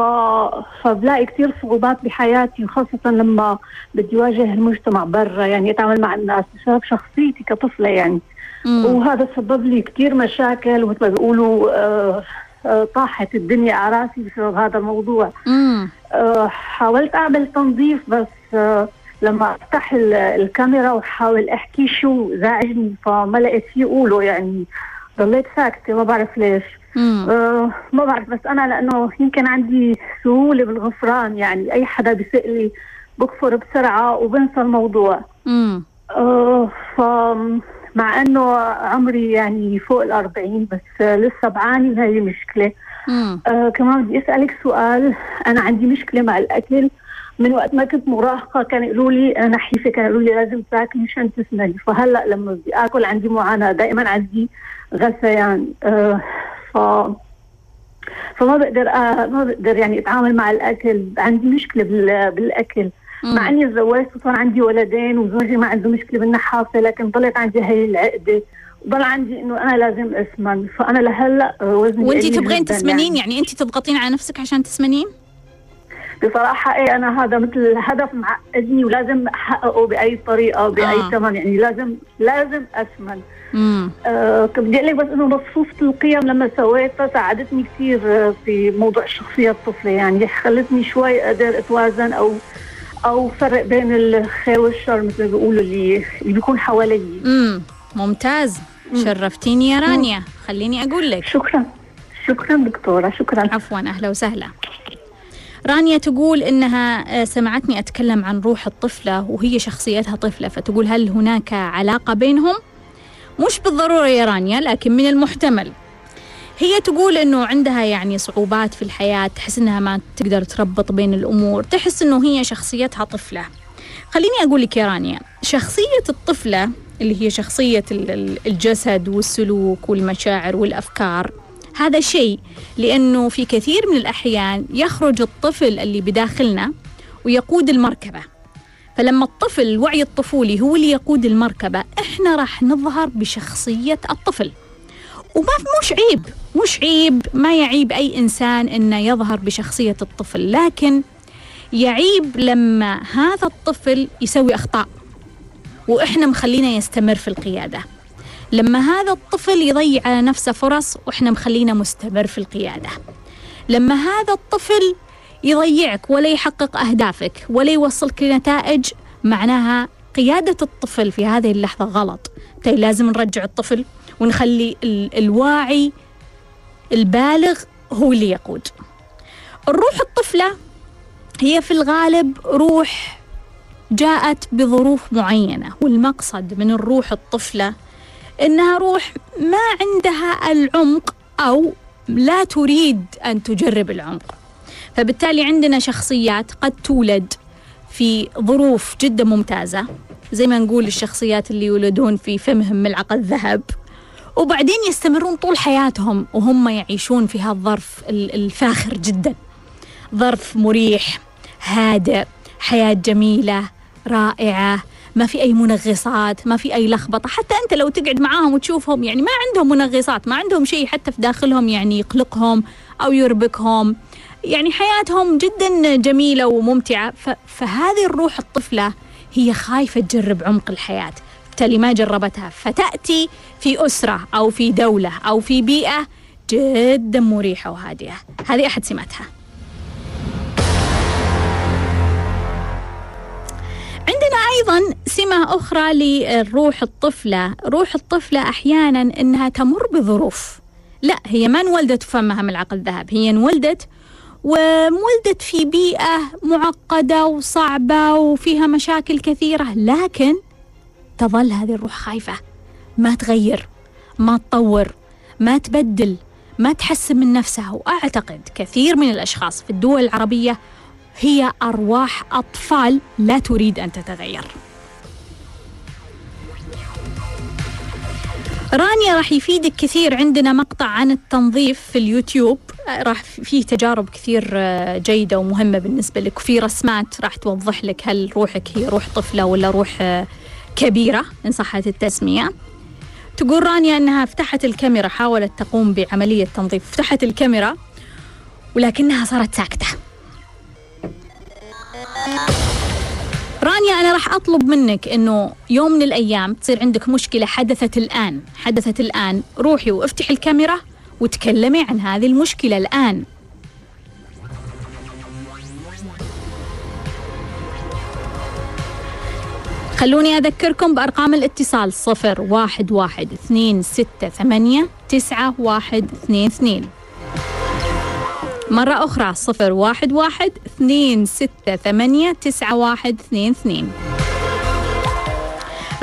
فبلاقي كثير صعوبات بحياتي وخاصة لما بدي واجه المجتمع برا يعني أتعامل مع الناس بسبب شخصيتي كطفلة يعني. مم. وهذا سبب لي كثير مشاكل ومثل ما بيقولوا آه آه طاحت الدنيا على راسي بسبب هذا الموضوع. آه حاولت أعمل تنظيف بس آه لما أفتح الكاميرا وحاول أحكي شو زعجني فما لقيت شيء اقوله يعني. ضليت ساكتة ما بعرف ليش. آه ما بعرف بس أنا لأنه يمكن عندي سهولة بالغفران يعني أي حدا بيسأل لي بكفر بسرعة وبنسى الموضوع. آه ف مع إنه عمري يعني فوق الأربعين بس لسه بعاني هاي المشكلة. آه كمان بدي أسألك سؤال. أنا عندي مشكلة مع الأكل. من وقت ما كنت مراهقة كانوا يقولوا لي أنا حيفه كانوا يقولوا لي لازم تاكلي مشان تسمني فهلأ لما بدي آكل عندي معاناة دائما عندي غثيان آه ف فما بقدر آه ما بقدر يعني أتعامل مع الأكل. عندي مشكلة بالأكل. مم. مع إني تزوجت وصار عندي ولدين وزوجي ما عنده مشكلة بالنحافة لكن ضلت عندي هي العقدة. ضل عندي إنه أنا لازم أسمن. فأنا لهلأ وزني وانت تبغين تسمنين؟ يعني. يعني انت تضغطين على نفسك عشان تسمنين؟ بصراحة إيه أنا هذا مثل هدف معقدني ولازم أحققه بأي طريقة بأي آه. ثمن يعني لازم لازم أسمن آه بدي أقول لك بس إنه مصفوفة القيم لما سويتها ساعدتني كثير في موضوع الشخصية الطفلة يعني خلتني شوي أقدر أتوازن أو أو فرق بين الخير والشر مثل ما بيقولوا اللي اللي بيكون حوالي امم ممتاز. مم. شرفتيني يا رانيا. مم. خليني أقول لك شكرا. شكرا دكتورة شكرا. عفوا أهلا وسهلا. رانيا تقول إنها آه، سمعتني أتكلم عن روح الطفلة وهي شخصيتها طفلة فتقول هل هناك علاقة بينهم؟ مش بالضرورة يا رانيا لكن من المحتمل هي تقول إنه عندها يعني صعوبات في الحياة تحس إنها ما تقدر تربط بين الأمور تحس إنه هي شخصيتها طفلة خليني أقول لك يا رانيا شخصية الطفلة اللي هي شخصية ال- ال- الجسد والسلوك والمشاعر والأفكار هذا شيء لأنه في كثير من الأحيان يخرج الطفل اللي بداخلنا ويقود المركبة. فلما الطفل الوعي الطفولي هو اللي يقود المركبة إحنا راح نظهر بشخصية الطفل. وما مش عيب مش عيب ما يعيب أي إنسان أنه يظهر بشخصية الطفل لكن يعيب لما هذا الطفل يسوي أخطاء. وإحنا مخلينا يستمر في القيادة. لما هذا الطفل يضيع على نفسه فرص وإحنا مخلينا مستمر في القيادة. لما هذا الطفل يضيعك ولا يحقق أهدافك ولا يوصلك لنتائج معناها قيادة الطفل في هذه اللحظة غلط. طيب لازم نرجع الطفل ونخلي ال- الواعي البالغ هو اللي يقود. الروح الطفلة هي في الغالب روح جاءت بظروف معينة والمقصد من الروح الطفلة إنها روح ما عندها العمق أو لا تريد أن تجرب العمق. فبالتالي عندنا شخصيات قد تولد في ظروف جدا ممتازة زي ما نقول الشخصيات اللي يولدون في فمهم ملعقة ذهب وبعدين يستمرون طول حياتهم وهم يعيشون في هذا الظرف ال- الفاخر جدا. ظرف مريح هادئ حياة جميلة رائعة ما في أي منغصات ما في أي لخبطة حتى أنت لو تقعد معاهم وتشوفهم يعني ما عندهم منغصات ما عندهم شيء حتى في داخلهم يعني يقلقهم أو يربكهم. يعني حياتهم جدا جميلة وممتعة فهذه الروح الطفلة هي خايفة تجرب عمق الحياة. بالتالي ما جربتها فتأتي في أسرة أو في دولة أو في بيئة جدا مريحة وهادئة هذه أحد سماتها. أيضا سمة أخرى للروح الطفلة. روح الطفلة أحيانا أنها تمر بظروف. لا هي ما انولدت فمها ملعقة ذهب هي انولدت وولدت في بيئة معقدة وصعبة وفيها مشاكل كثيرة لكن تظل هذه الروح خايفة. ما تغير ما تطور ما تبدل ما تحسن من نفسها. وأعتقد كثير من الأشخاص في الدول العربية هي أرواح أطفال لا تريد أن تتغير. رانيا راح يفيدك كثير عندنا مقطع عن التنظيف في اليوتيوب. راح فيه تجارب كثير آه، جيدة ومهمة بالنسبة لك وفي رسمات راح توضح لك هل روحك هي روح طفلة ولا روح آه، كبيرة إن صحت التسمية. تقول رانيا أنها فتحت الكاميرا حاولت تقوم بعملية تنظيف فتحت الكاميرا ولكنها صارت ساكتة. رانيا أنا راح أطلب منك إنه يوم من الأيام تصير عندك مشكلة حدثت الآن حدثت الآن. روحي وافتحي الكاميرا وتكلمي عن هذه المشكلة الآن. خلوني أذكركم بأرقام الاتصال صفر واحد واحد اثنين ستة ثمانية تسعة واحد اثنين اثنين. مرة أخرى صفر واحد واحد اثنين ستة ثمانية تسعة واحد اثنين اثنين.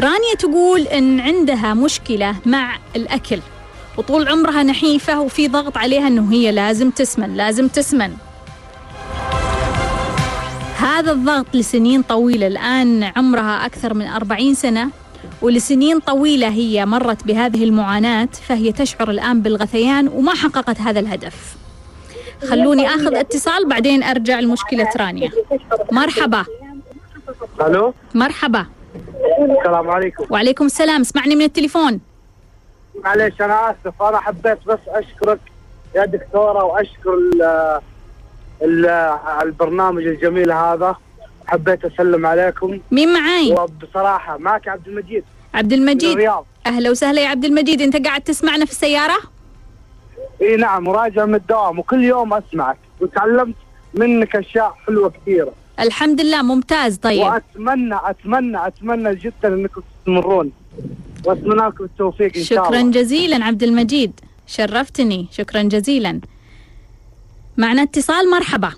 رانيا تقول إن عندها مشكلة مع الأكل. وطول عمرها نحيفة وفي ضغط عليها إنه هي لازم تسمن لازم تسمن. هذا الضغط لسنين طويلة. الآن عمرها أكثر من أربعين سنة ولسنين طويلة هي مرت بهذه المعاناة فهي تشعر الآن بالغثيان وما حققت هذا الهدف. خلوني آخذ اتصال بعدين أرجع لمشكلة رانيا. مرحبا. ألو؟ مرحبا. السلام عليكم. وعليكم السلام. اسمعني من التليفون. معليش أنا آسف. أنا حبيت بس أشكرك يا دكتورة وأشكر ال ال البرنامج الجميل هذا. حبيت أسلم عليكم. مين معاي؟ وبصراحة معك عبد المجيد. عبد المجيد. الرياض. أهلا وسهلا يا عبد المجيد. أنت قاعد تسمعنا في السيارة؟ إي نعم وراجع من الدوام وكل يوم أسمعك. وتعلمت منك أشياء حلوة كثيرة. الحمد لله ممتاز. طيب. وأتمنى أتمنى أتمنى جدا إنكم تستمرون. وأتمنى لكم التوفيق إن شاء الله. شكرا جزيلا عبد المجيد. شرفتني. شكرا جزيلا. معنا اتصال مرحبا.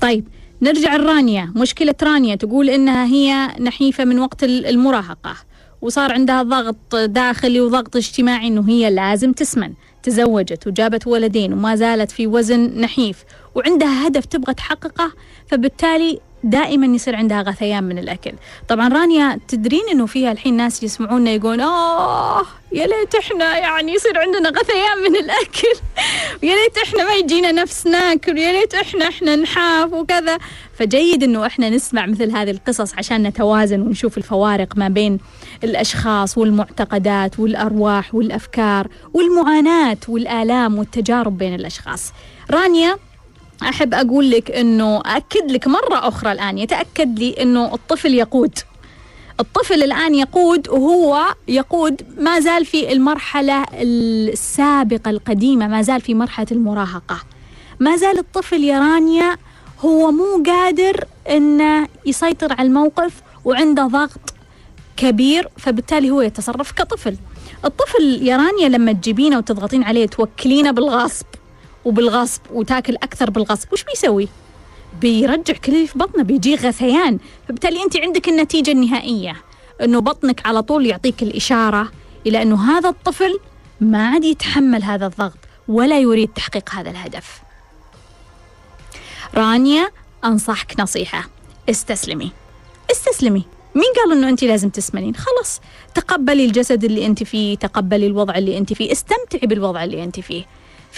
طيب نرجع لرانيا. مشكلة رانيا تقول إنها هي نحيفة من وقت المراهقة. وصار عندها ضغط داخلي وضغط اجتماعي إنه هي لازم تسمن. تزوجت وجابت ولدين وما زالت في وزن نحيف. وعندها هدف تبغى تحققه فبالتالي دائما يصير عندها غثيان من الأكل. طبعا رانيا تدرين إنه فيها الحين ناس يسمعونا يقولون آه يا ليت إحنا يعني يصير عندنا غثيان من الأكل. ويا ليت إحنا ما يجينا نفس ناكل ويا ليت إحنا إحنا نحاف وكذا. فجيد إنه إحنا نسمع مثل هذه القصص عشان نتوازن ونشوف الفوارق ما بين الأشخاص والمعتقدات والأرواح والأفكار والمعاناة والآلام والتجارب بين الأشخاص. رانيا أحب أقول لك إنه اكد لك مرة أخرى الآن يتأكد لي إنه الطفل يقود. الطفل الآن يقود وهو يقود ما زال في المرحلة السابقة القديمة ما زال في مرحلة المراهقة. ما زال الطفل يا رانيا هو مو قادر إنه يسيطر على الموقف وعنده ضغط كبير فبالتالي هو يتصرف كطفل. الطفل يا رانيا لما تجيبينه وتضغطين عليه توكلينه بالغصب. وبالغصب وتاكل أكثر بالغصب وش بيسوي؟ بيرجع كل اللي في بطنه بيجي غثيان فبالتالي أنت عندك النتيجة النهائية إنه بطنك على طول يعطيك الإشارة إلى إنه هذا الطفل ما عاد يتحمل هذا الضغط ولا يريد تحقيق هذا الهدف. رانيا أنصحك نصيحة. استسلمي. استسلمي. مين قال إنه أنت لازم تسمنين؟ خلاص تقبلي الجسد اللي أنت فيه تقبلي الوضع اللي أنت فيه استمتعي بالوضع اللي أنت فيه.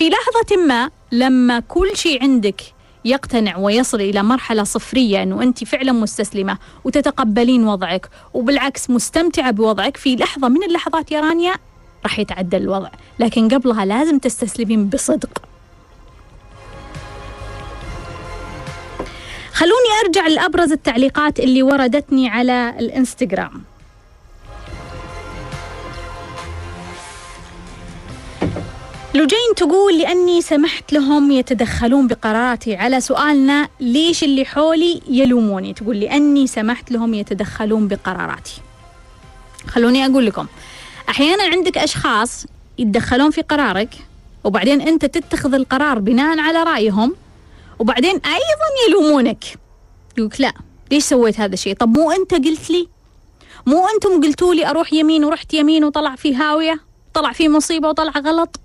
في لحظة ما لما كل شيء عندك يقتنع ويصل إلى مرحلة صفرية أنه أنت فعلا مستسلمة وتتقبلين وضعك وبالعكس مستمتعة بوضعك في لحظة من اللحظات يا رانيا راح يتعدل الوضع. لكن قبلها لازم تستسلمين بصدق. خلوني أرجع لأبرز التعليقات اللي وردتني على الإنستغرام. لوجين تقول لأني سمحت لهم يتدخلون بقراراتي على سؤالنا ليش اللي حولي يلوموني؟ تقول لأني سمحت لهم يتدخلون بقراراتي. خلوني أقول لكم أحيانا عندك أشخاص يتدخلون في قرارك وبعدين أنت تتخذ القرار بناء على رأيهم وبعدين أيضا يلومونك. يقولك لا ليش سويت هذا الشيء؟ طب مو أنت قلت لي؟ مو أنتم قلتوا لي أروح يمين ورحت يمين وطلع في هاوية طلع في مصيبة وطلع غلط؟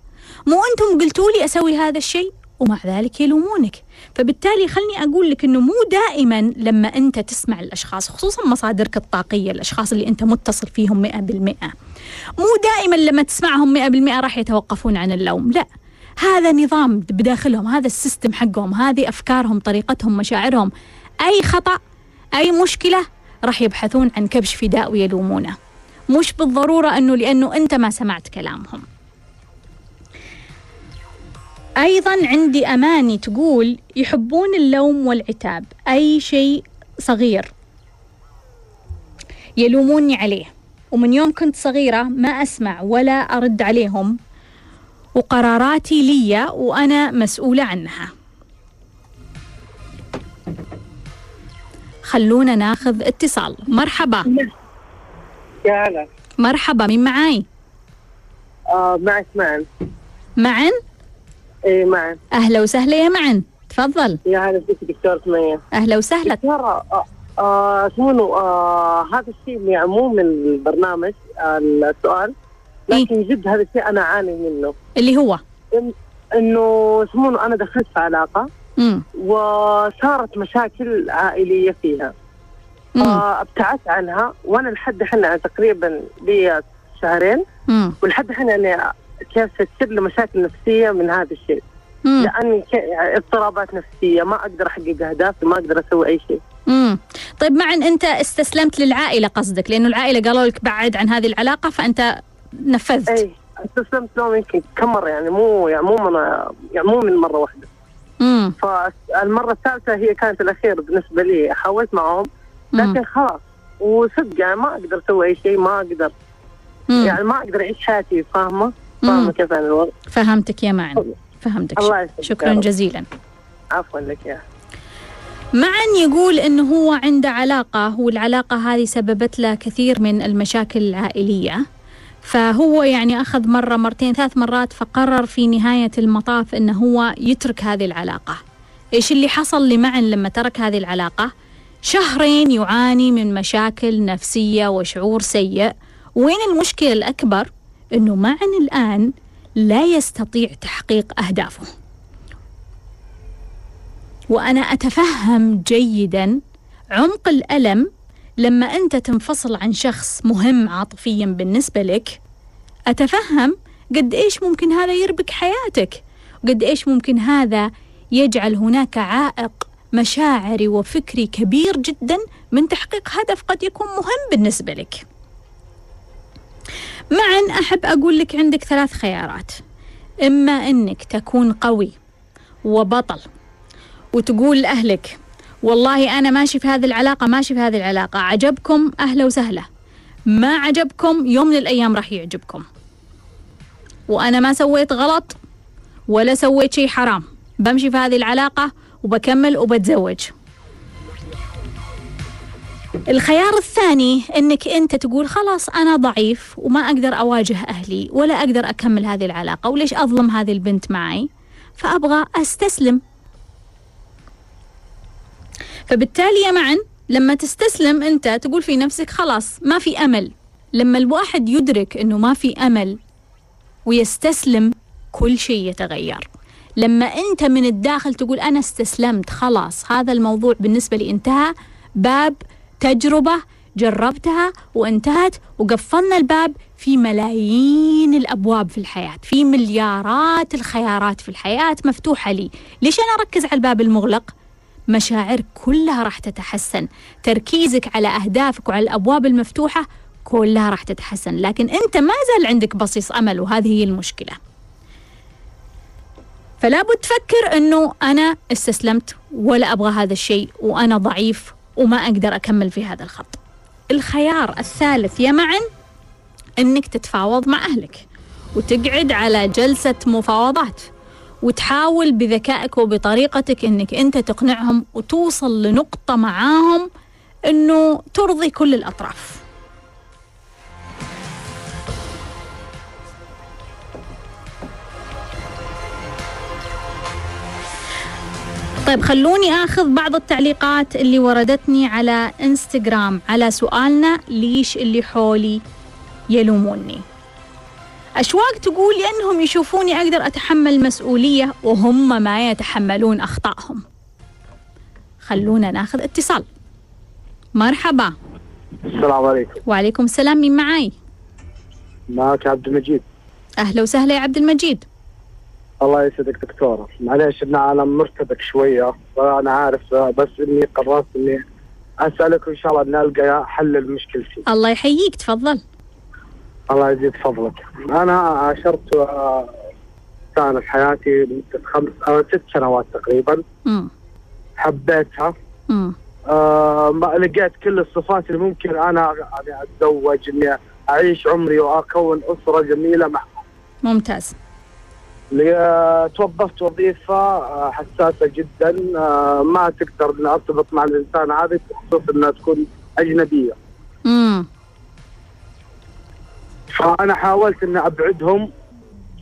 مو أنتم قلتوا لي أسوي هذا الشيء؟ ومع ذلك يلومونك. فبالتالي خلني أقول لك أنه مو دائما لما أنت تسمع الأشخاص خصوصا مصادرك الطاقية الأشخاص اللي أنت متصل فيهم مئة بالمئة. مو دائما لما تسمعهم مئة بالمئة راح يتوقفون عن اللوم لا. هذا نظام بداخلهم هذا السيستم حقهم هذه أفكارهم طريقتهم مشاعرهم. أي خطأ أي مشكلة راح يبحثون عن كبش فداء ويلومونه. مش بالضرورة أنه لأنه أنت ما سمعت كلامهم. أيضا عندي أماني تقول يحبون اللوم والعتاب أي شيء صغير يلوموني عليه. ومن يوم كنت صغيرة ما أسمع ولا أرد عليهم وقراراتي لي وأنا مسؤولة عنها. خلونا ناخذ اتصال. مرحبا. يا هلا. مرحبا مين معاي؟ آه معك معا؟ معن اي معا أهلا وسهلا يا معن. تفضل. يا هلا فيك دكتور سمية. أهلا وسهلا. دكتورة آه آه شنو آه هذا الشيء اللي عموم البرنامج آه السؤال لكن جد هذا الشيء أنا أعاني منه. اللي هو؟ إنه شنو أنا دخلت في علاقة مم. وصارت مشاكل عائلية فيها. ابتعدت عنها وأنا لحد الحين يعني تقريبا لي شهرين. ولحد الحين يعني كيف تصير لي مشاكل نفسية من هذا الشيء مم. لأني اضطرابات نفسية ما أقدر أحقق أهدافي ما أقدر أسوي أي شيء مم. طيب معن أنت استسلمت للعائلة قصدك لأنه العائلة قالوا لك بعد عن هذه العلاقة فأنت نفذت اي استسلمت لهم يمكن كم مرة يعني مو يعني مو من يعني مو من مرة واحدة مم. فالمرة الثالثة هي كانت الأخيرة بالنسبة لي حاولت معهم. لكن خلاص وصدق يعني ما أقدر أسوي أي شيء ما أقدر مم. يعني ما أقدر أعيش حياتي فاهمة. فاهمه كيف الوضع. فهمتك يا معن. فهمتك. الله شكرا. جزيلا. عفوا لك يا معن يقول إنه هو عنده علاقة والعلاقه هذه سببت له كثير من المشاكل العائلية. فهو يعني أخذ مرة مرتين ثلاث مرات فقرر في نهاية المطاف إنه هو يترك هذه العلاقة. إيش اللي حصل لمعن لما ترك هذه العلاقة؟ شهرين يعاني من مشاكل نفسية وشعور سيء. وين المشكلة الأكبر؟ أنه معن الآن لا يستطيع تحقيق أهدافه. وأنا أتفهم جيدا عمق الألم لما أنت تنفصل عن شخص مهم عاطفيا بالنسبة لك. أتفهم قد إيش ممكن هذا يربك حياتك. وقد إيش ممكن هذا يجعل هناك عائق مشاعري وفكري كبير جدا من تحقيق هدف قد يكون مهم بالنسبة لك. معا أحب أقول لك عندك ثلاث خيارات. إما أنك تكون قوي وبطل وتقول لأهلك والله أنا ماشي في هذه العلاقة ماشي في هذه العلاقة عجبكم؟ أهلا وسهلا. ما عجبكم؟ يوم من الأيام راح يعجبكم. وأنا ما سويت غلط ولا سويت شيء حرام. بمشي في هذه العلاقة وبكمل وبتزوج. الخيار الثاني إنك أنت تقول خلاص أنا ضعيف وما أقدر أواجه أهلي ولا أقدر أكمل هذه العلاقة وليش أظلم هذه البنت معي؟ فأبغى أستسلم. فبالتالي معن لما تستسلم أنت تقول في نفسك خلاص ما في أمل. لما الواحد يدرك إنه ما في أمل ويستسلم كل شيء يتغير. لما أنت من الداخل تقول أنا استسلمت خلاص هذا الموضوع بالنسبة لي انتهى. باب تجربة جربتها وانتهت وقفلنا الباب في ملايين الأبواب في الحياة في مليارات الخيارات في الحياة مفتوحة لي. ليش أنا أركز على الباب المغلق؟ مشاعر كلها راح تتحسن. تركيزك على أهدافك وعلى الأبواب المفتوحة كلها راح تتحسن. لكن أنت ما زال عندك بصيص أمل وهذه هي المشكلة. فلا بد تفكر أنه أنا استسلمت ولا أبغى هذا الشيء وأنا ضعيف وما أقدر أكمل في هذا الخط الخيار الثالث يا معن أنك تتفاوض مع أهلك وتقعد على جلسة مفاوضات وتحاول بذكائك وبطريقتك إنك أنت تقنعهم وتوصل لنقطة معاهم إنه ترضي كل الأطراف. طيب خلوني آخذ بعض التعليقات اللي وردتني على إنستغرام على سؤالنا ليش اللي حولي يلوموني. أشواق تقول لأنهم يشوفوني أقدر أتحمل مسؤولية وهم ما يتحملون أخطائهم. خلونا ناخذ اتصال. مرحبا. السلام عليكم. وعليكم السلام مين معاي؟ معك عبد المجيد. أهلا وسهلا يا عبد المجيد. الله يسعدك دكتورة. معليش إن أنا مرتبك شوية وأنا عارف بس إني قررت إني أسألك وإن شاء الله نلقى حل لمشكلتي الله يحييك تفضل. الله يزيد فضلك. أنا عاشرت آه، كانت حياتي لمده خمس أو ست سنوات تقريبا. مم. حبيتها. مم. آه ما لقيت كل الصفات اللي ممكن أنا يعني أتزوج إني أعيش عمري وأكون أسرة جميلة مع ممتاز. آه، توظفت وظيفة آه، حساسة جدا آه، ما تقدر اني أرتبط مع الإنسان هذا بخصوص إنها تكون أجنبية مم. فأنا حاولت إني أبعدهم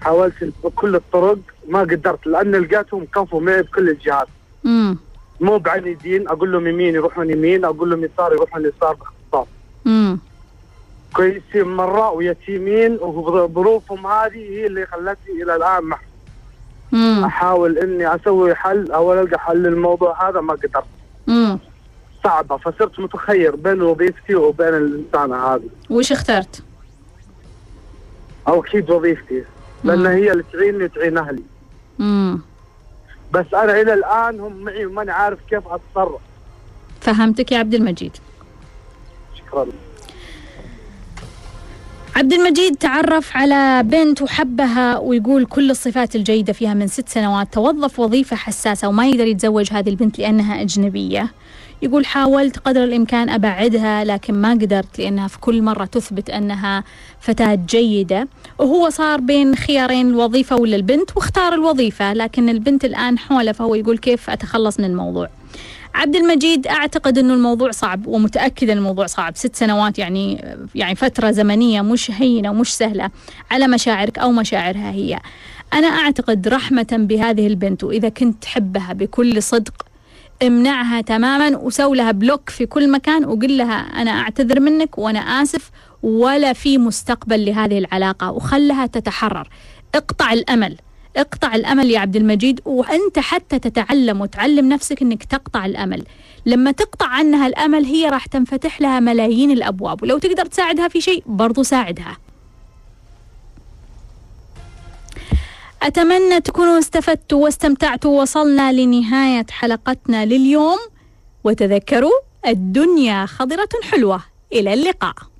حاولت بكل الطرق ما قدرت لأن لقيتهم كفوا معي بكل الجهات مم. مو بعنيدين أقول لهم يمين يروحون يمين أقول لهم يسار يروحون يسار باختصار مم. كويسين مره ويتيمين وظروفهم هذه هي اللي خلتني إلى الآن مع مم. أحاول إني أسوي حل أو ألقى حل للموضوع هذا ما قدرت. صعبة فصرت متخير بين وظيفتي وبين الانسانه هذه وش اخترت؟ أو أكيد وظيفتي لأن هي اللي تعيني وتعين أهلي مم. بس أنا إلى الآن هم معي وماني عارف كيف أتصرف فهمتك يا عبد المجيد شكرا عبد المجيد تعرف على بنت وحبها ويقول كل الصفات الجيدة فيها من ست سنوات. توظف وظيفة حساسة وما يقدر يتزوج هذه البنت لأنها أجنبية. يقول حاولت قدر الإمكان أبعدها لكن ما قدرت لأنها في كل مرة تثبت أنها فتاة جيدة. وهو صار بين خيارين الوظيفة ولا البنت واختار الوظيفة. لكن البنت الآن حوله فهو يقول كيف أتخلص من الموضوع؟ عبد المجيد أعتقد إنه الموضوع صعب ومتأكد إن الموضوع صعب. ست سنوات يعني يعني فترة زمنية مش هينة ومش سهلة على مشاعرك أو مشاعرها هي. أنا أعتقد رحمة بهذه البنت وإذا كنت تحبها بكل صدق امنعها تماما وسوي لها بلوك في كل مكان وقل لها أنا أعتذر منك وأنا آسف ولا في مستقبل لهذه العلاقة وخلها تتحرر. اقطع الأمل. اقطع الأمل يا عبد المجيد وأنت حتى تتعلم وتعلم نفسك أنك تقطع الأمل. لما تقطع عنها الأمل هي راح تنفتح لها ملايين الأبواب ولو تقدر تساعدها في شيء برضو ساعدها. أتمنى تكونوا استفدتوا واستمتعتوا ووصلنا لنهاية حلقتنا لليوم. وتذكروا الدنيا خضرة حلوة. إلى اللقاء.